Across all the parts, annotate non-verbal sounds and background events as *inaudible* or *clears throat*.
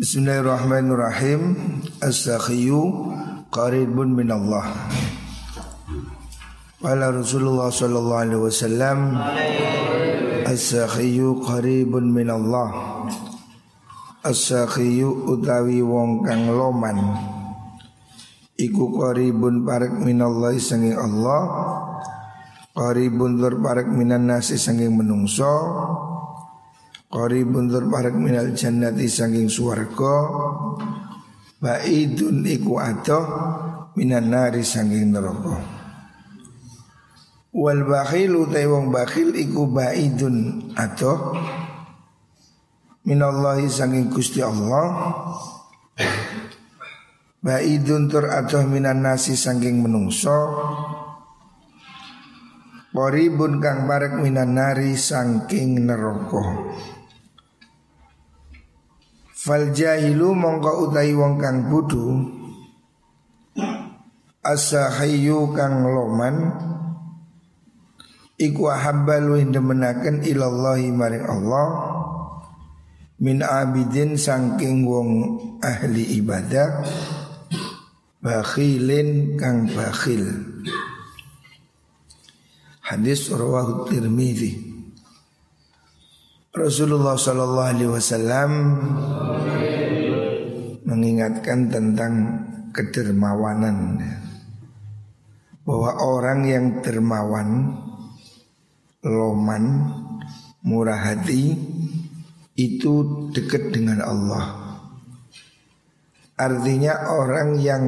Bismillahirrahmanirrahim. As-sakhiyu qaribun min Allah Wala Rasulullah sallallahu alaihi wasallam As-sakhiyu qaribun min Allah As-sakhiyu utawi wong kang loman. Iku qaribun parek Allah sanging Allah Qaribun tur parek minan nasi sanging menungso Qaribun tur parek minal jannati sanging suwarga Ba'idun iku adoh minan nari sanging neraka. Wal bakhil utai wong bakhil iku ba'idun adoh Minallahi sanging gusti Allah. Ba'idun tur adoh minan nasi sanging menungso. Qoribun kang parek minan nari sangking neraka Fal jahilu mongko utai wong kang budu Asahayu kang loman. Iku luwih demenaken ilallahi maring Allah. Min abidin sangking wong ahli ibadah. Bakhilin kang bakhil. Hadis rawahu tirmidhi Rasulullah Shallallahu Alaihi Wasallam mengingatkan tentang kedermawanan bahwa orang yang dermawan, loman, murah hati itu dekat dengan Allah. Artinya orang yang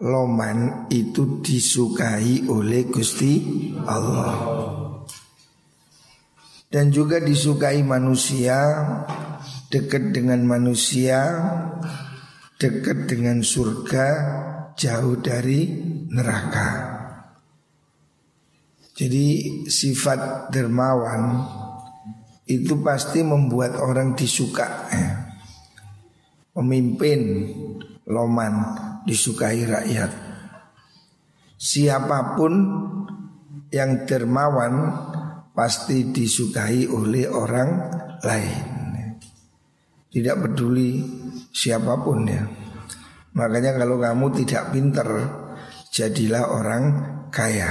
loman itu disukai oleh Gusti Allah dan juga disukai manusia, dekat dengan manusia, dekat dengan surga, jauh dari neraka. Jadi sifat dermawan itu pasti membuat orang disuka. Ya. Pemimpin loman disukai rakyat. Siapa pun yang dermawan pasti disukai oleh orang lain. Tidak peduli siapa pun ya. Makanya kalau kamu tidak pinter jadilah orang kaya.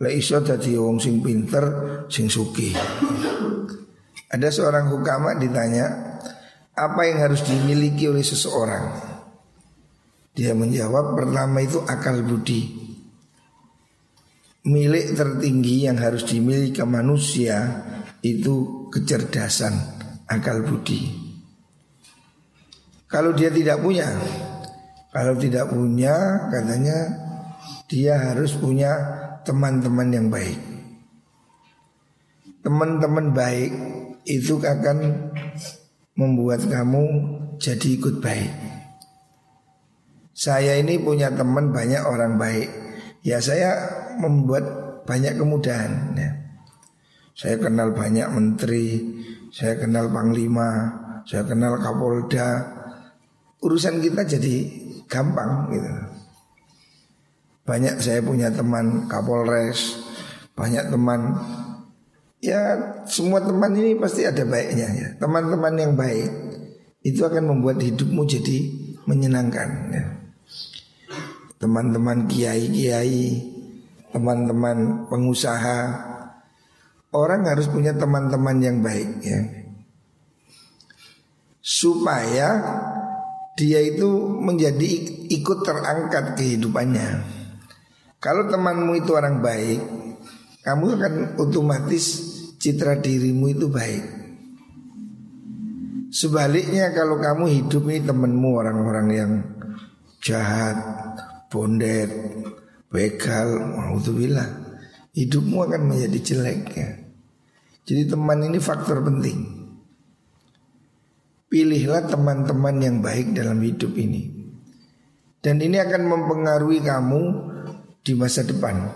Lah iso dadi wong sing pinter, sing suki. Ada seorang hukama ditanya, apa yang harus dimiliki oleh seseorang? Dia menjawab pertama itu akal budi milik tertinggi yang harus dimiliki manusia itu kecerdasan akal budi. Kalau dia tidak punya, kalau tidak punya katanya dia harus punya teman-teman yang baik. Teman-teman baik itu akan membuat kamu jadi ikut baik. Saya ini punya teman banyak orang baik. Ya saya membuat banyak kemudahan ya. Saya kenal banyak menteri, saya kenal panglima, saya kenal kapolda. Urusan kita jadi gampang gitu. Banyak saya punya teman kapolres, banyak teman ya semua teman ini pasti ada baiknya ya. Teman-teman yang baik itu akan membuat hidupmu jadi menyenangkan ya. Teman-teman kiai-kiai teman-teman pengusaha. Orang harus punya teman-teman yang baik ya. Supaya dia itu menjadi ikut terangkat kehidupannya. Kalau temanmu itu orang baik kamu akan otomatis citra dirimu itu baik. Sebaliknya kalau kamu hidup ini temanmu orang-orang yang jahat bondet begal, alhamdulillah hidupmu akan menjadi jelek ya. Jadi teman ini faktor penting. Pilihlah teman-teman yang baik dalam hidup ini. Dan ini akan mempengaruhi kamu di masa depan.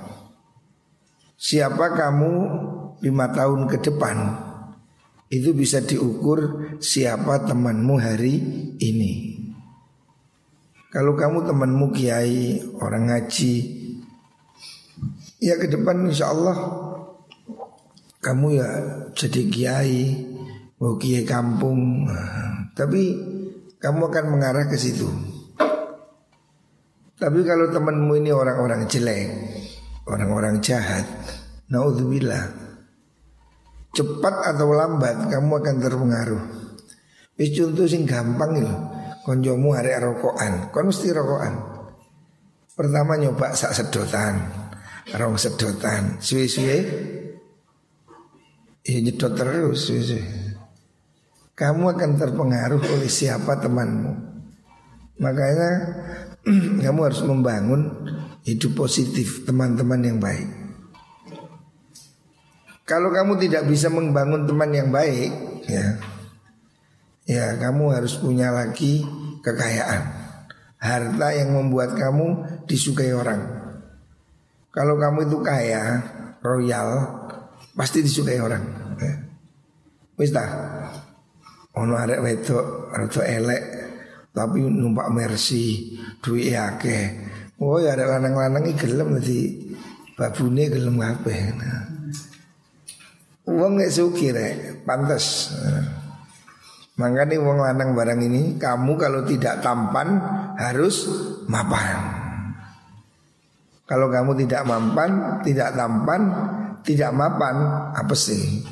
Siapa kamu lima tahun ke depan itu bisa diukur siapa temanmu hari ini. Kalau kamu temanmu kiai, orang ngaji, Ya ke depan insya Allah kamu ya jadi kiai, mau kiai kampung. Tapi kamu akan mengarah ke situ. Tapi kalau temanmu ini orang-orang jelek, orang-orang jahat, naudzubillah. Cepat atau lambat kamu akan terpengaruh. Wis contoh sing gampang lho. Konjomu hari rokokan, kon mesti rokokan. Pertama nyoba sak sedotan, rong sedotan, suwe-suwe? Ya nyedot terus Kamu akan terpengaruh oleh siapa temanmu. Makanya *clears throat* kamu harus membangun hidup positif teman-teman yang baik. Kalau kamu tidak bisa membangun teman yang baik ya Ya kamu harus punya lagi kekayaan. Harta yang membuat kamu disukai orang Kalau kamu itu kaya, royal, pasti disukai orang. Ya. Wis dah. Ono arek wedok rada elek tapi numpak Mercy, duwe akeh. Oh ya ada lanang-lanang iki gelem dadi babune gelem kabeh. Nah. Uang gak suki rek, pantas. Nah. Makanya uang lanang barang ini kamu kalau tidak tampan harus mapan. Kalau kamu tidak mampan, tidak tampan, tidak mapan apa sih?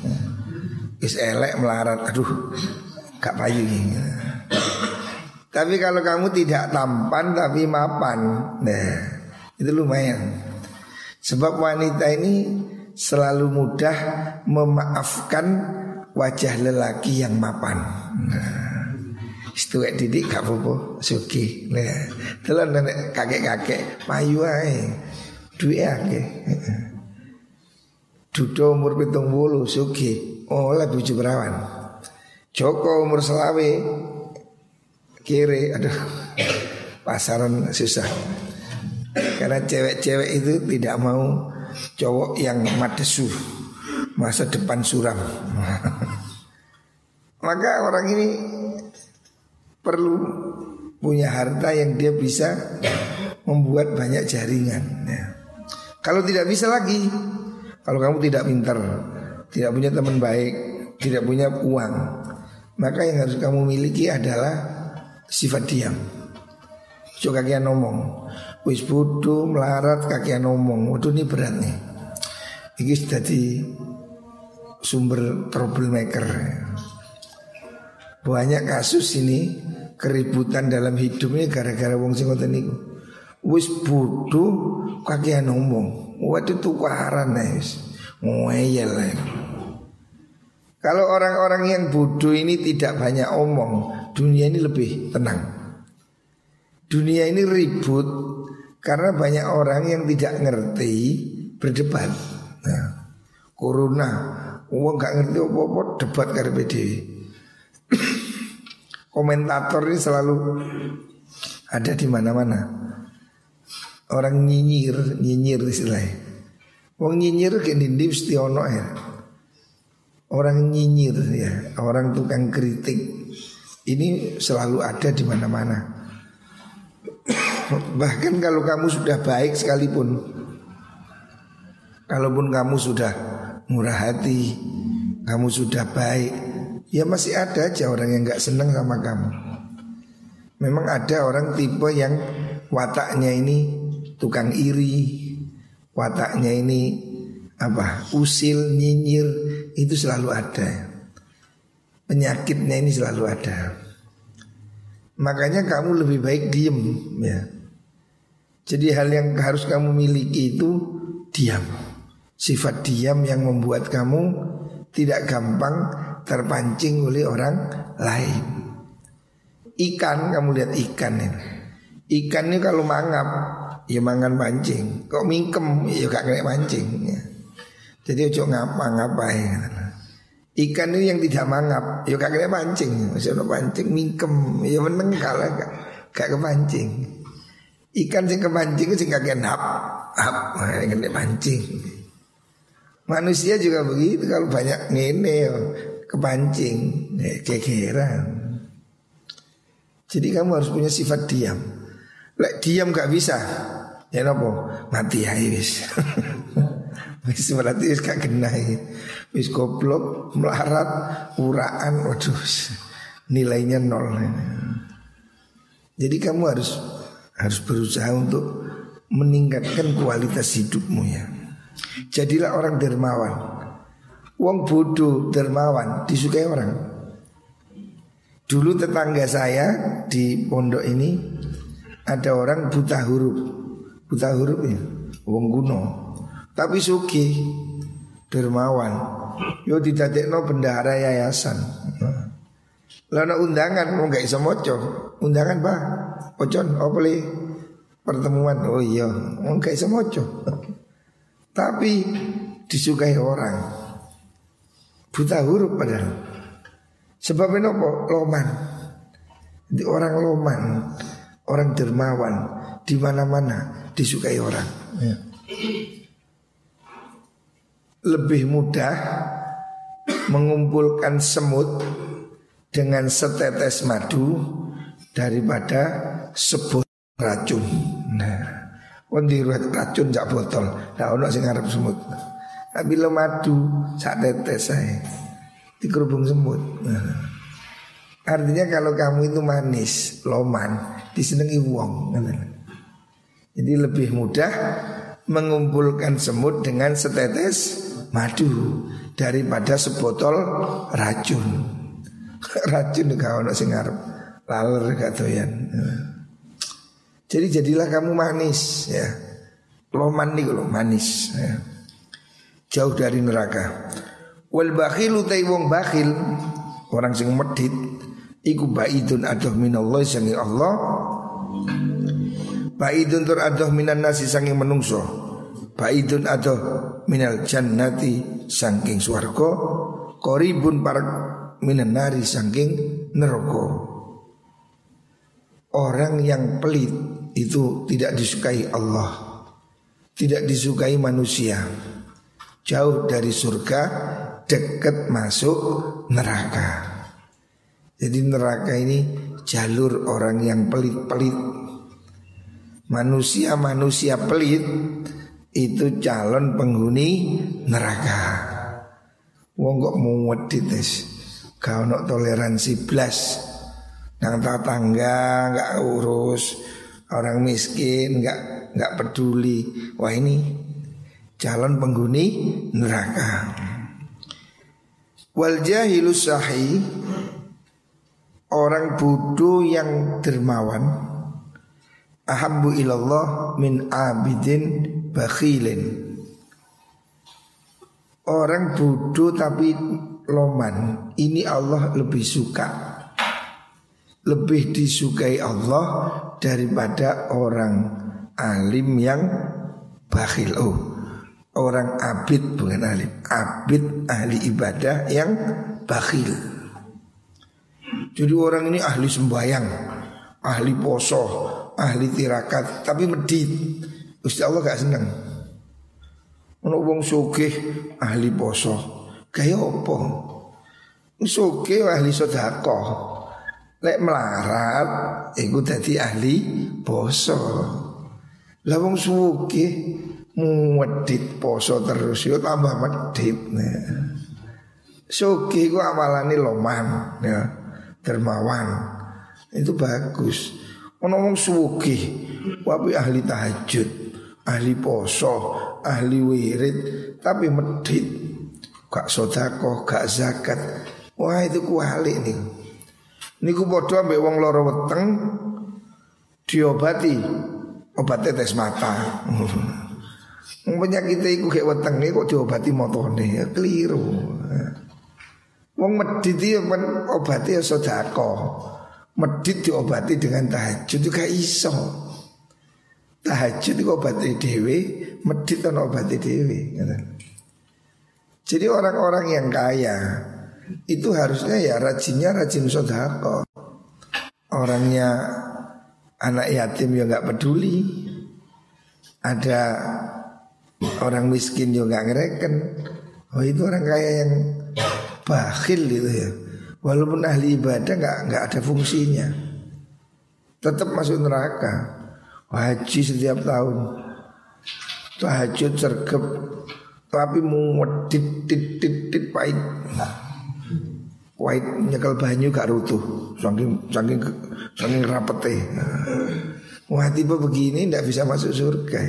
Is elek melarat, aduh, gak payu Tapi kalau kamu tidak tampan tapi mapan, nah itu lumayan. Sebab wanita ini selalu mudah memaafkan wajah lelaki yang mapan. Nah, itu didik gak apa suki. Nah, telan kakek-kakek payu ae. Duit akeh. *laughs* Dudo umur pitung bulu suki oleh buju berawan. Joko umur selawe kiri aduh *laughs* pasaran susah. Karena cewek-cewek itu tidak mau cowok yang madesu masa depan suram. *laughs* Maka orang ini perlu punya harta yang dia bisa membuat banyak jaringan. Ya. Kalau tidak bisa lagi, kalau kamu tidak pintar, tidak punya teman baik, tidak punya uang, maka yang harus kamu miliki adalah sifat diam. Coba kakian ngomong, wis bodoh melarat kakian ngomong, waduh ini berat nih. Ini jadi sumber troublemaker. Banyak kasus ini keributan dalam hidupnya gara-gara wong sing ngoten niku. Wis bodoh kakian ngomong. Waduh tukaran guys Ngeyel Kalau orang-orang yang bodoh ini tidak banyak omong Dunia ini lebih tenang. Dunia ini ribut Karena banyak orang yang tidak ngerti Berdebat. Nah, Corona Uang gak ngerti apa-apa Debat karena Komentator ini selalu Ada di mana-mana Orang nyinyir, nyinyir istilahnya. Wong nyinyir ke dindi mesti ya. Orang nyinyir ya, orang tukang kritik ini selalu ada di mana-mana. *coughs* Bahkan kalau kamu sudah baik sekalipun, kalaupun kamu sudah murah hati, kamu sudah baik, ya masih ada aja orang yang nggak senang sama kamu. Memang ada orang tipe yang wataknya ini tukang iri, wataknya ini apa usil nyinyir itu selalu ada. Penyakitnya ini selalu ada. Makanya kamu lebih baik diem ya. Jadi hal yang harus kamu miliki itu diam. Sifat diam yang membuat kamu tidak gampang terpancing oleh orang lain. Ikan kamu lihat ikan ini. Ikan ini kalau mangap ya mangan mancing. Kok mingkem ya gak kena mancing. Ya. Jadi ojo ngapa ngapain. Ikan ini yang tidak mangap, ya gak kena mancing. Masih ada mancing mingkem, ya meneng kalah gak, gak kepancing. Ikan sing kemancing sing gak kena hap, hap, kena mancing. Manusia juga begitu kalau banyak ngene ya, kepancing, ya, kegeran. Jadi kamu harus punya sifat diam. Lek diam gak bisa, Ya nopo mati ya wis. *laughs* wis berarti wis gak kena Wis goblok, melarat, uraan, waduh nilainya nol. Jadi kamu harus harus berusaha untuk meningkatkan kualitas hidupmu ya. Jadilah orang dermawan. Wong bodoh dermawan disukai orang. Dulu tetangga saya di pondok ini ada orang buta huruf, buta huruf ya, wong kuno. Tapi suki dermawan. Yo didadekno bendahara yayasan. Lalu undangan mau gak iso moco. Undangan bah, ocon, opeli pertemuan. Oh iya, mau gak iso moco. Tapi disukai orang Buta huruf padahal Sebabnya apa? Loman Di orang loman Orang dermawan di mana mana disukai orang ya. Lebih mudah Mengumpulkan semut Dengan setetes madu Daripada sebut racun Nah diruat racun jak botol. Lah ono sing semut. Tapi lo madu sak tetes saya. Dikerubung semut. Nah. Artinya kalau kamu itu manis, loman, disenangi wong. Jadi lebih mudah mengumpulkan semut dengan setetes madu daripada sebotol racun. *laughs* racun gak ono sing ngarep. Laler gak doyan. Jadi jadilah kamu manis ya. Loman nih kalau manis ya. Jauh dari neraka. Wal bakhilu tai wong bakhil orang sing medit iku baidun adoh minallah sangi Allah. Baidun tur adoh minan nasi sangi menungso. Baidun adoh minal jannati sangking swarga. Koribun para minan nari sangking neraka. Orang yang pelit itu tidak disukai Allah Tidak disukai manusia Jauh dari surga Dekat masuk neraka. Jadi neraka ini jalur orang yang pelit-pelit. Manusia-manusia pelit Itu calon penghuni neraka. Wong kok muwet tes? Kau nak toleransi blas. Nang tetangga nggak urus. Orang miskin nggak nggak peduli. Wah ini calon penghuni neraka. Wal jahilu sahi orang bodoh yang dermawan ahabbu ilallah min abidin bakhilin. Orang bodoh tapi loman Ini Allah lebih suka lebih disukai Allah daripada orang alim yang bakhil. Oh, orang abid bukan alim, abid ahli ibadah yang bakhil. Jadi orang ini ahli sembahyang, ahli poso, ahli tirakat, tapi medit. Gusti Allah gak seneng. Ono sugih ahli poso, kaya apa? Sugih ahli sedekah. Lek melarat iku dadi ahli poso. Lah wong suki muwedit poso terus yo tambah medit. Nah. Suki ku amalane loman ya, dermawan. Itu bagus. Ono wong suki wapi ahli tahajud, ahli poso, ahli wirid tapi medit. Gak sodako, gak zakat. Wah itu kuali nih. Niku padha ambek wong lara weteng diobati obat tetes mata. *laughs* Penyakit kayak weteng kok diobati motone ya keliru. Wong medit ya obati ya sedekah. Medit diobati dengan tahajud juga iso. Tahajud itu obati dewi, medit kan obati dewi. Jadi orang-orang yang kaya itu harusnya ya rajinnya rajin sodako orangnya anak yatim ya nggak peduli ada orang miskin juga ngereken. Oh itu orang kaya yang bakhil gitu ya. Walaupun ahli ibadah nggak nggak ada fungsinya. Tetap masuk neraka. Haji setiap tahun. Tahajud sergap tapi mau tit tit tit tit pahit. White nyekel banyu gak rutuh. Saking saking saking rapete Wah tipe begini tidak bisa masuk surga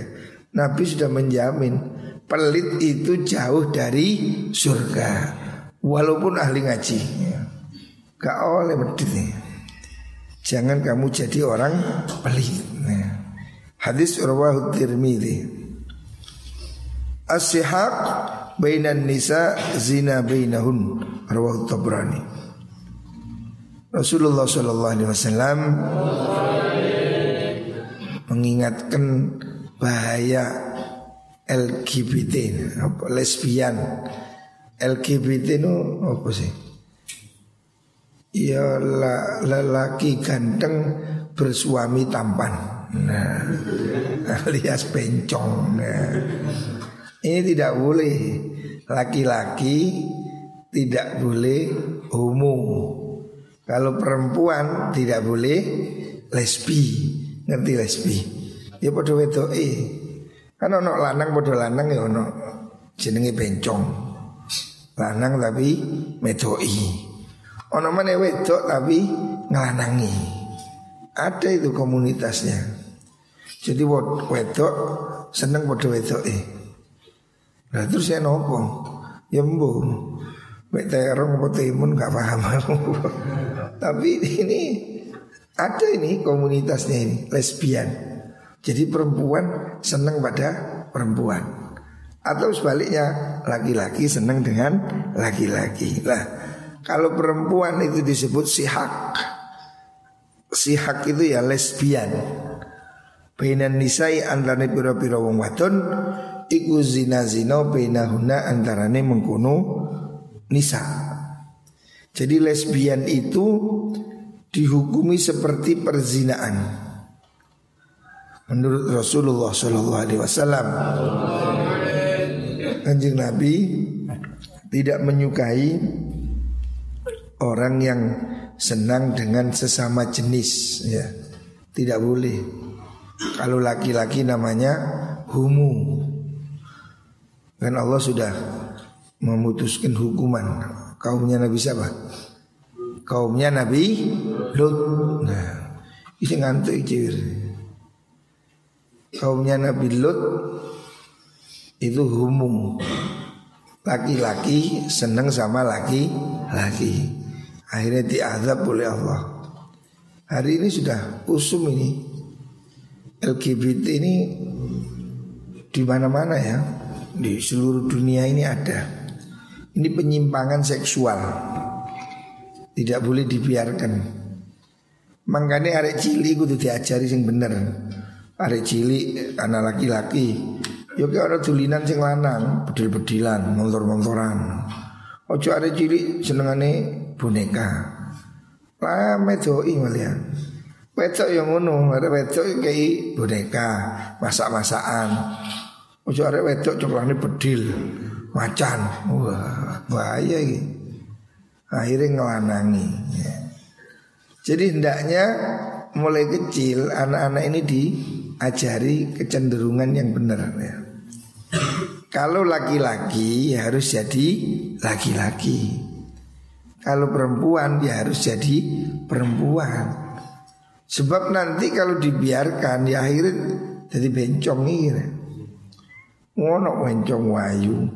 Nabi sudah menjamin Pelit itu jauh dari surga. Walaupun ahli ngaji. Gak oleh medit Jangan kamu jadi orang pelit. Hadis Urwah Tirmidzi. As-sihaq bainan nisa zina bainahun rawahu Tabrani. Rasulullah wasallam mengingatkan bahaya LGBT apa lesbian. LGBT itu apa sih? Ya lelaki ganteng bersuami tampan. Nah *laughs* alias bencong. Nah. Ini tidak boleh. Laki-laki tidak boleh homo. Kalau perempuan tidak boleh lesbi. Ngerti lesbi Ya pada wedoke. Kan ono lanang pada lanang ya ono Jenenge bencong. Lanang tapi medoi Ono mana wedok tapi ngelanangi Ada itu komunitasnya. Jadi wedok seneng pada wedok eh Nah terus saya nopo Ya mbu Mek terong apa timun gak paham Tapi ini Ada ini komunitasnya ini Lesbian Jadi perempuan senang pada perempuan Atau sebaliknya Laki-laki senang dengan laki-laki Lah Kalau perempuan itu disebut sihak Sihak itu ya lesbian Bainan nisai antara pira-pira wong wadon iku zina zina bainahuna antarane mengkono nisa. Jadi lesbian itu dihukumi seperti perzinaan. Menurut Rasulullah Shallallahu Alaihi Wasallam, kanjeng Nabi tidak menyukai orang yang senang dengan sesama jenis, ya tidak boleh. Kalau laki-laki namanya humu, Kan Allah sudah memutuskan hukuman kaumnya Nabi siapa? Kaumnya Nabi Lut. Nah, ini ngantuk cewir. Kaumnya Nabi Lut itu humum. Laki-laki senang sama laki-laki. Akhirnya diazab oleh Allah. Hari ini sudah usum ini. LGBT ini di mana-mana ya di seluruh dunia ini ada. Ini penyimpangan seksual. Tidak boleh dibiarkan. Makanya arek cili kudu diajari sing bener. Arek cili anak laki-laki. Yo ki ana tulinan sing lanang, bedil-bedilan, montor-montoran. Ojo arek cili senengane boneka. Lah medoi malian. Wedok yang ngono, ada wedok kayak boneka, masak-masakan. Ojo arek wedok coklane bedil, macan. Wah, bahaya ini. Akhirnya ngelanangi. Ya. Jadi hendaknya mulai kecil anak-anak ini diajari kecenderungan yang benar ya. Kalau laki-laki ya harus jadi laki-laki. Kalau perempuan ya harus jadi perempuan. Sebab nanti kalau dibiarkan ya akhirnya jadi bencong ini. Ya ngono wencong wayu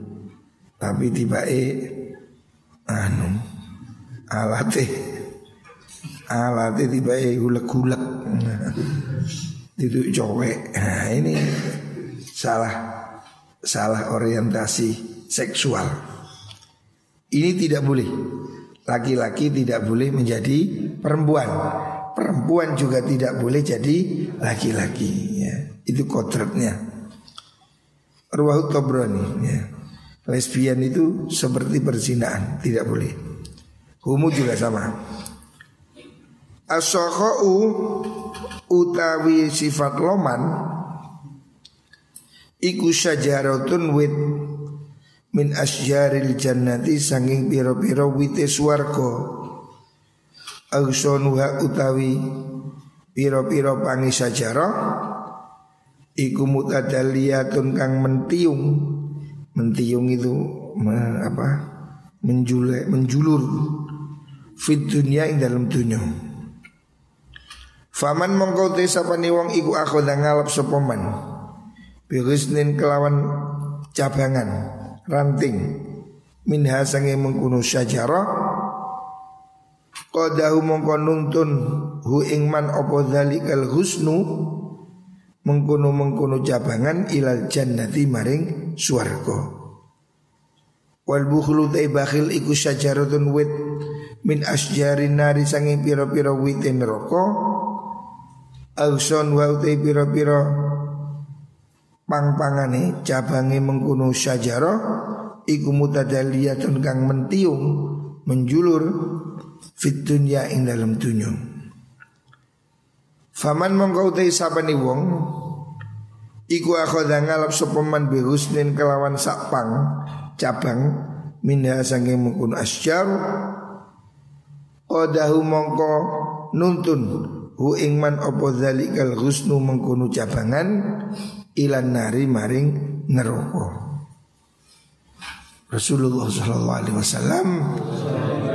tapi tiba e anu alate alate tiba e gulek-gulek itu cowek. Nah, ini salah salah orientasi seksual. Ini tidak boleh. Laki-laki tidak boleh menjadi perempuan. Perempuan juga tidak boleh jadi laki-laki ya. Itu kodratnya. Ruwahut Tabrani ya. Lesbian itu seperti perzinaan Tidak boleh. Humu juga sama Asokhou Utawi sifat loman Iku syajaratun wit Min asjaril jannati Sanging piro-piro wite swargo Agsonuha utawi Piro-piro pangi sajarah Iku mutadaliyatun kang mentiung. Mentiung itu apa? Menjulek menjulur fit dunia ing dalam dunia. Faman mongko te sapane wong iku akhoda ngalap sapa man. Birisnin kelawan cabangan ranting minha sange mengkuno syajarah Qadahu mongko nuntun hu ingman opo dhalikal husnu mengkuno mengkuno cabangan ilal jannati maring swarga. Wal bukhlu tay bakhil iku syajaratun wit min asjarin nari sange piro-piro witin rokok Auson wa utai pira-pira pang-pangane cabange mengkuno syajarah iku mutadaliyatun kang mentiung menjulur fit dunya ing dalam. Faman mongko utai sabani wong iku akhadha ngalap sapa man bi husnin kelawan sakpang cabang minha sange mengkuno asjar qadahu mongko nuntun hu ingman opo zalikal husnu mengkunu cabangan ilan nari maring neraka. Rasulullah Shallallahu Alaihi Wasallam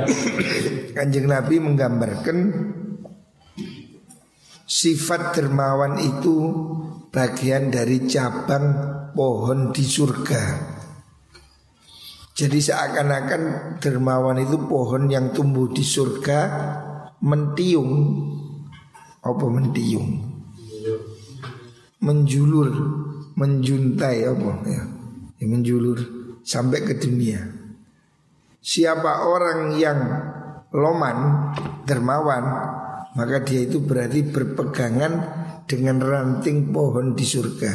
*coughs* kanjeng Nabi menggambarkan sifat dermawan itu bagian dari cabang pohon di surga. Jadi seakan-akan dermawan itu pohon yang tumbuh di surga mentiung apa mentiung? Menjulur menjuntai apa? Ya, ya menjulur sampai ke dunia. Siapa orang yang loman dermawan maka dia itu berarti berpegangan dengan ranting pohon di surga.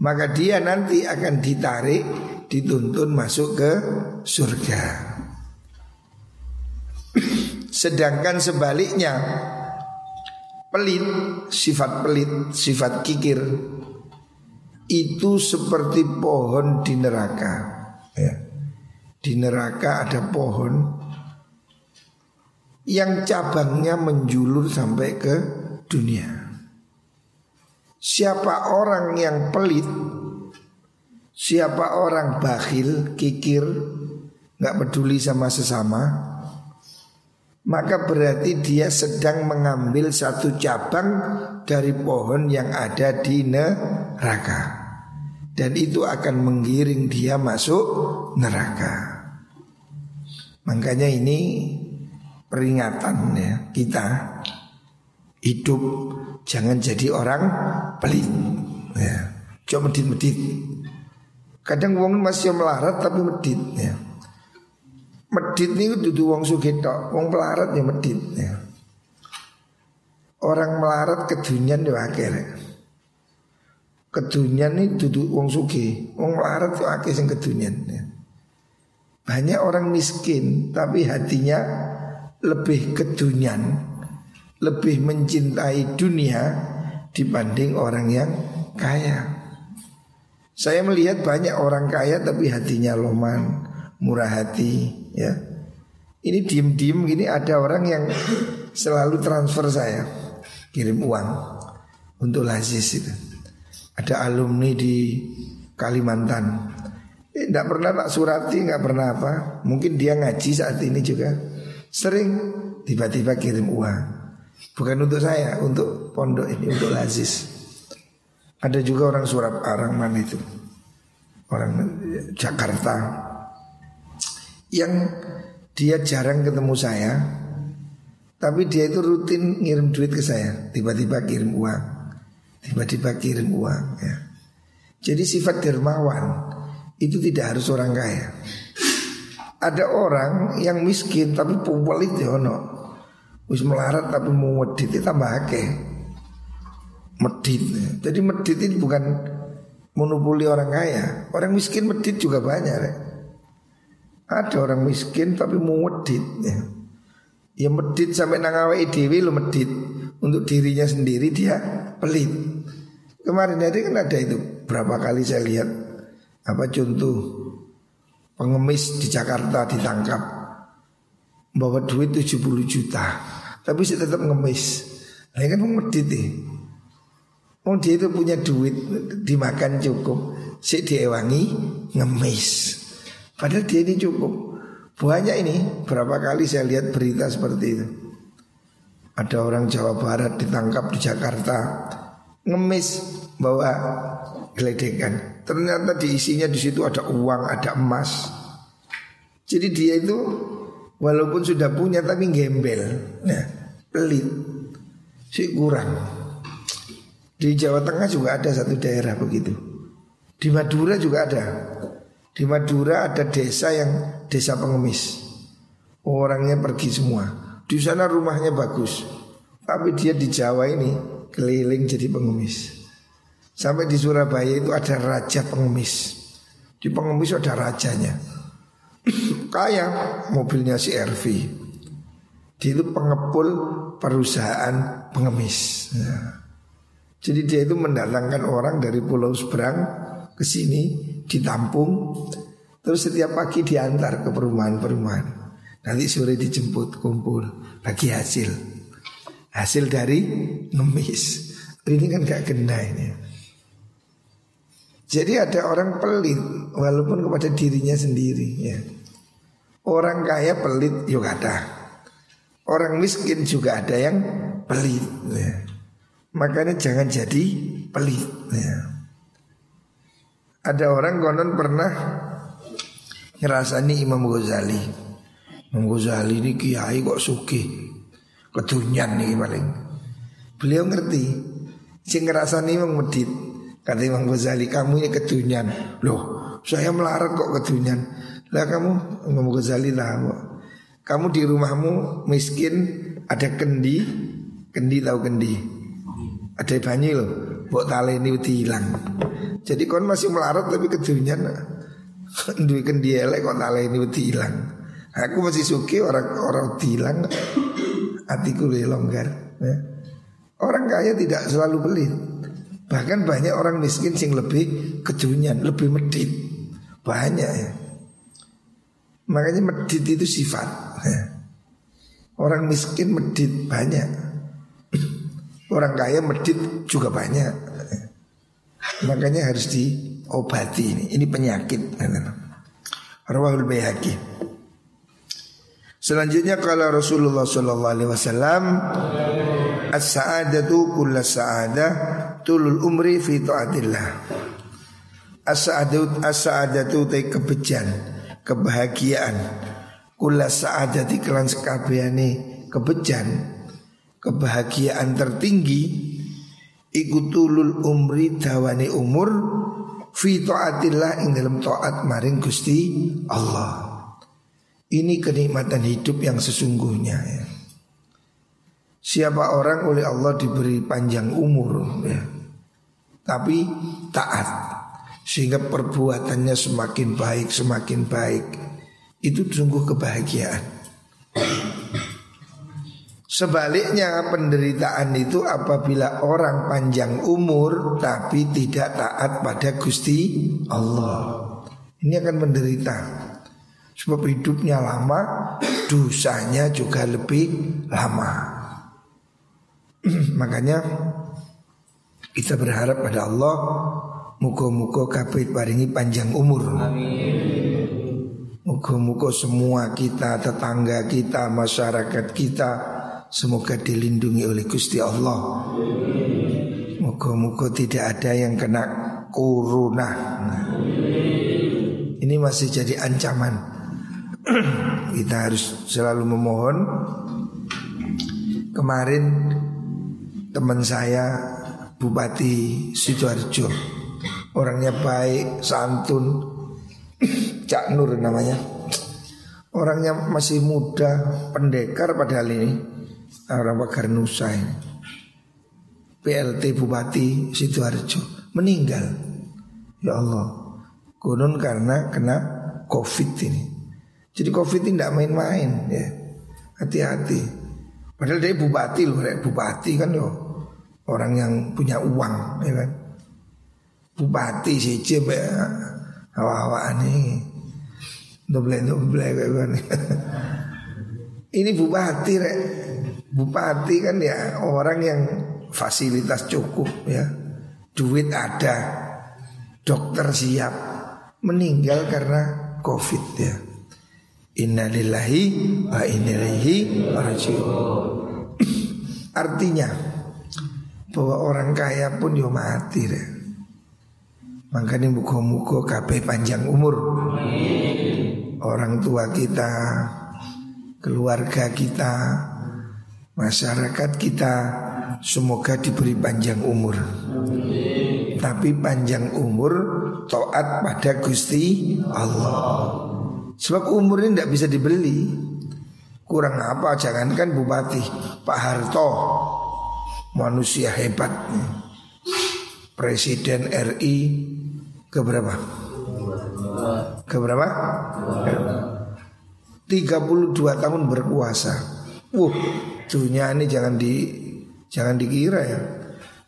Maka dia nanti akan ditarik dituntun masuk ke surga. *clears throat* Sedangkan sebaliknya Pelit, sifat pelit, sifat kikir itu seperti pohon di neraka. Ya. Di neraka ada pohon yang cabangnya menjulur sampai ke dunia. Siapa orang yang pelit, siapa orang bakhil, kikir, nggak peduli sama sesama, maka berarti dia sedang mengambil satu cabang dari pohon yang ada di neraka. Dan itu akan menggiring dia masuk neraka. Makanya ini peringatan ya kita hidup jangan jadi orang pelit. Ya. Coba medit-medit. Kadang wong masih melarat tapi medit ya. Medit nih dudu wong sugih tok, wong pelarat ya medit ya. Orang melarat kedunian ya akeh Kedunian nih dudu wong sugih, wong melarat ya akeh sing kedunian ya. Banyak orang miskin tapi hatinya lebih kedunian, lebih mencintai dunia dibanding orang yang kaya. Saya melihat banyak orang kaya tapi hatinya loman, murah hati, ya. Ini diem-diem gini ada orang yang selalu transfer saya kirim uang untuk lazis itu. Ada alumni di Kalimantan. Tidak eh, pernah tak surati, nggak pernah apa. Mungkin dia ngaji saat ini juga. Sering tiba-tiba kirim uang. Bukan untuk saya, untuk pondok ini, untuk lazis. Ada juga orang Surab orang mana itu? Orang Jakarta yang dia jarang ketemu saya tapi dia itu rutin ngirim duit ke saya. Tiba-tiba kirim uang. Tiba-tiba kirim uang ya. Jadi sifat dermawan itu tidak harus orang kaya. Ada orang yang miskin tapi pelit ya ono. Wis melarat tapi mau medit itu tambah akeh. Medit. Jadi medit itu bukan monopoli orang kaya. Orang miskin medit juga banyak ya. Ada orang miskin tapi mau medit ya. Ya medit sampai nangawa dewi lo medit. Untuk dirinya sendiri dia pelit. Kemarin hari kan ada itu. Berapa kali saya lihat Apa contoh Pengemis di Jakarta ditangkap Bawa duit 70 juta Tapi saya tetap ngemis. Nah kan mau medit nih. Oh dia itu punya duit Dimakan cukup. Si diewangi ngemis Padahal dia ini cukup Banyak ini berapa kali saya lihat berita seperti itu. Ada orang Jawa Barat ditangkap di Jakarta ngemis bawa geledekan. Ternyata diisinya di situ ada uang, ada emas. Jadi dia itu walaupun sudah punya tapi gembel, nah, pelit, si kurang. Di Jawa Tengah juga ada satu daerah begitu. Di Madura juga ada. Di Madura ada desa yang desa pengemis. Orangnya pergi semua. Di sana rumahnya bagus. Tapi dia di Jawa ini keliling jadi pengemis. Sampai di Surabaya itu ada raja pengemis. Di pengemis ada rajanya. *clears throat* Kaya mobilnya si RV. Dia itu pengepul perusahaan pengemis. Nah. Jadi dia itu mendatangkan orang dari pulau seberang ke sini ditampung terus setiap pagi diantar ke perumahan-perumahan. Nanti sore dijemput kumpul bagi hasil. Hasil dari ngemis. Ini kan gak kena ini. Jadi ada orang pelit walaupun kepada dirinya sendiri ya. Orang kaya pelit juga ada. Orang miskin juga ada yang pelit ya. Makanya jangan jadi pelit ya. Ada orang konon pernah ngerasani Imam Ghazali. Imam Ghazali ini kiai kok suki kedunyan nih paling. Beliau ngerti. Sing ngerasani Imam Medit. Kata Imam Ghazali kamu ini kedunyan Loh saya melarat kok kedunyan Lah kamu Imam Ghazali lah Kamu di rumahmu miskin Ada kendi Kendi tahu kendi Ada banyu loh Buat tali ini hilang Jadi kon masih melarat tapi kedunyan *laughs* Duit kendi elek kok tali ini hilang Aku masih suki orang orang hilang Hatiku lebih longgar ya. Orang kaya tidak selalu pelit Bahkan banyak orang miskin sing lebih kedunyan, lebih medit. Banyak ya. Makanya medit itu sifat. Ya. Orang miskin medit banyak. *clears throat* Orang kaya medit juga banyak. Ya. Makanya harus diobati ini. Ini penyakit. Rawahul Bayhaqi. Selanjutnya kalau Rasulullah Sallallahu Alaihi Wasallam as-sa'adatu kulla sa'adah tulul umri fi taatillah. As-sa'adatu as-sa'adatu kebejan, kebahagiaan. Kulla sa'adati kelan sekabehane kebejan, kebahagiaan tertinggi iku tulul umri dawane umur fi taatillah ing dalam taat maring Gusti Allah. Ini kenikmatan hidup yang sesungguhnya ya. Siapa orang oleh Allah diberi panjang umur ya. Tapi taat Sehingga perbuatannya semakin baik Semakin baik Itu sungguh kebahagiaan Sebaliknya penderitaan itu apabila orang panjang umur tapi tidak taat pada Gusti Allah. Ini akan menderita. Sebab hidupnya lama, dosanya juga lebih lama. *clears throat* Makanya kita berharap pada Allah Muka-muka kabeh paringi panjang umur Muka-muka semua kita, tetangga kita, masyarakat kita Semoga dilindungi oleh Gusti Allah. Muka-muka tidak ada yang kena corona. Ini masih jadi ancaman. *clears throat* Kita harus selalu memohon. Kemarin teman saya Bupati Sidoarjo Orangnya baik, santun. *clears throat* Cak Nur namanya. Orangnya masih muda, pendekar padahal ini Orang Bakar Nusa ini PLT Bupati Sidoarjo Meninggal Ya Allah Konon karena kena Covid ini jadi covid ini tidak main-main ya. Hati-hati. Padahal dia bupati loh, bupati kan loh orang yang punya uang, ya kan. Bupati sih coba hawa-hawa ini. Doble doble kan. Ini bupati rek. Bupati kan ya orang yang fasilitas cukup ya. Duit ada. Dokter siap. Meninggal karena Covid ya. Inna lillahi wa inna ilaihi rajiun. *clears throat* Artinya bahwa orang kaya pun yo mati deh. Makanya muka-muka kabeh panjang umur. Orang tua kita, keluarga kita, masyarakat kita semoga diberi panjang umur. Tapi panjang umur taat pada Gusti Allah. Sebab umur ini tidak bisa dibeli Kurang apa jangankan bupati Pak Harto Manusia hebat Presiden RI Keberapa? Keberapa? 32 tahun berkuasa Wuh dunia ini jangan di Jangan dikira ya.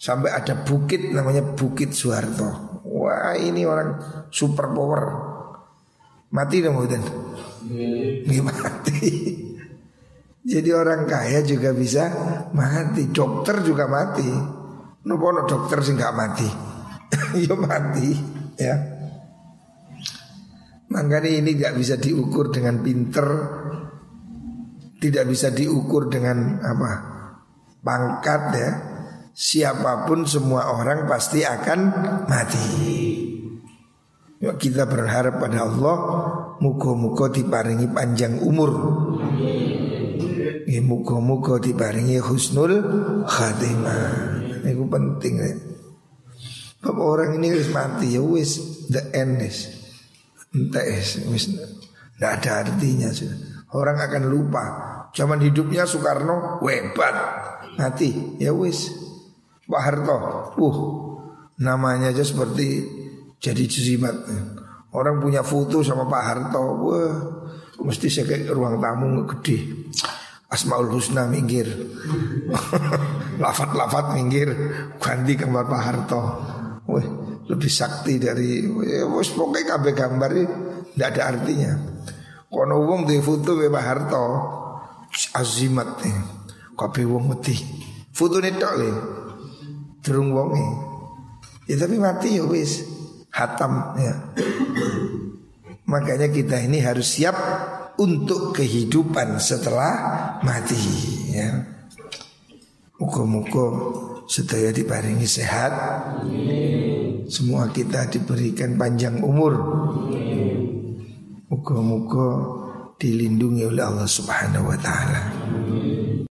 Sampai ada bukit namanya Bukit Soeharto Wah ini orang super power. Mati dong Hudan mati. Jadi orang kaya juga bisa mati. Dokter juga mati. Nopo no dokter sih nggak mati? *laughs* Ya mati ya. Makanya ini nggak bisa diukur dengan pinter Tidak bisa diukur dengan apa Pangkat ya. Siapa pun semua orang pasti akan mati. Ya, kita berharap pada Allah Muka-muka diparingi panjang umur. Ya, Muka-muka diparingi husnul khatimah. Ini penting ya. Bapak orang ini harus mati ya wis the end is. Entah is wis Tidak ada artinya sudah. Orang akan lupa Zaman hidupnya Soekarno hebat. Mati ya wis. Pak Harto Uh namanya aja seperti jadi jimat. Orang punya foto sama Pak Harto Wah Mesti saya kayak ruang tamu gede Asmaul Husna minggir. *laughs* Lafat-lafat minggir Ganti gambar Pak Harto. Wah lebih sakti dari Wah pokoknya kabeh gambar Tidak ada artinya. Kono wong di foto Pak Harto Azimat nih Kabeh wong mati. Foto ini tak le Derung wongi Ya tapi mati ya wis. Hatam ya. Makanya kita ini harus siap untuk kehidupan setelah mati ya. Muka-muka sedaya diparingi sehat. Semua kita diberikan panjang umur. Muka-muka dilindungi oleh Allah Subhanahu wa taala.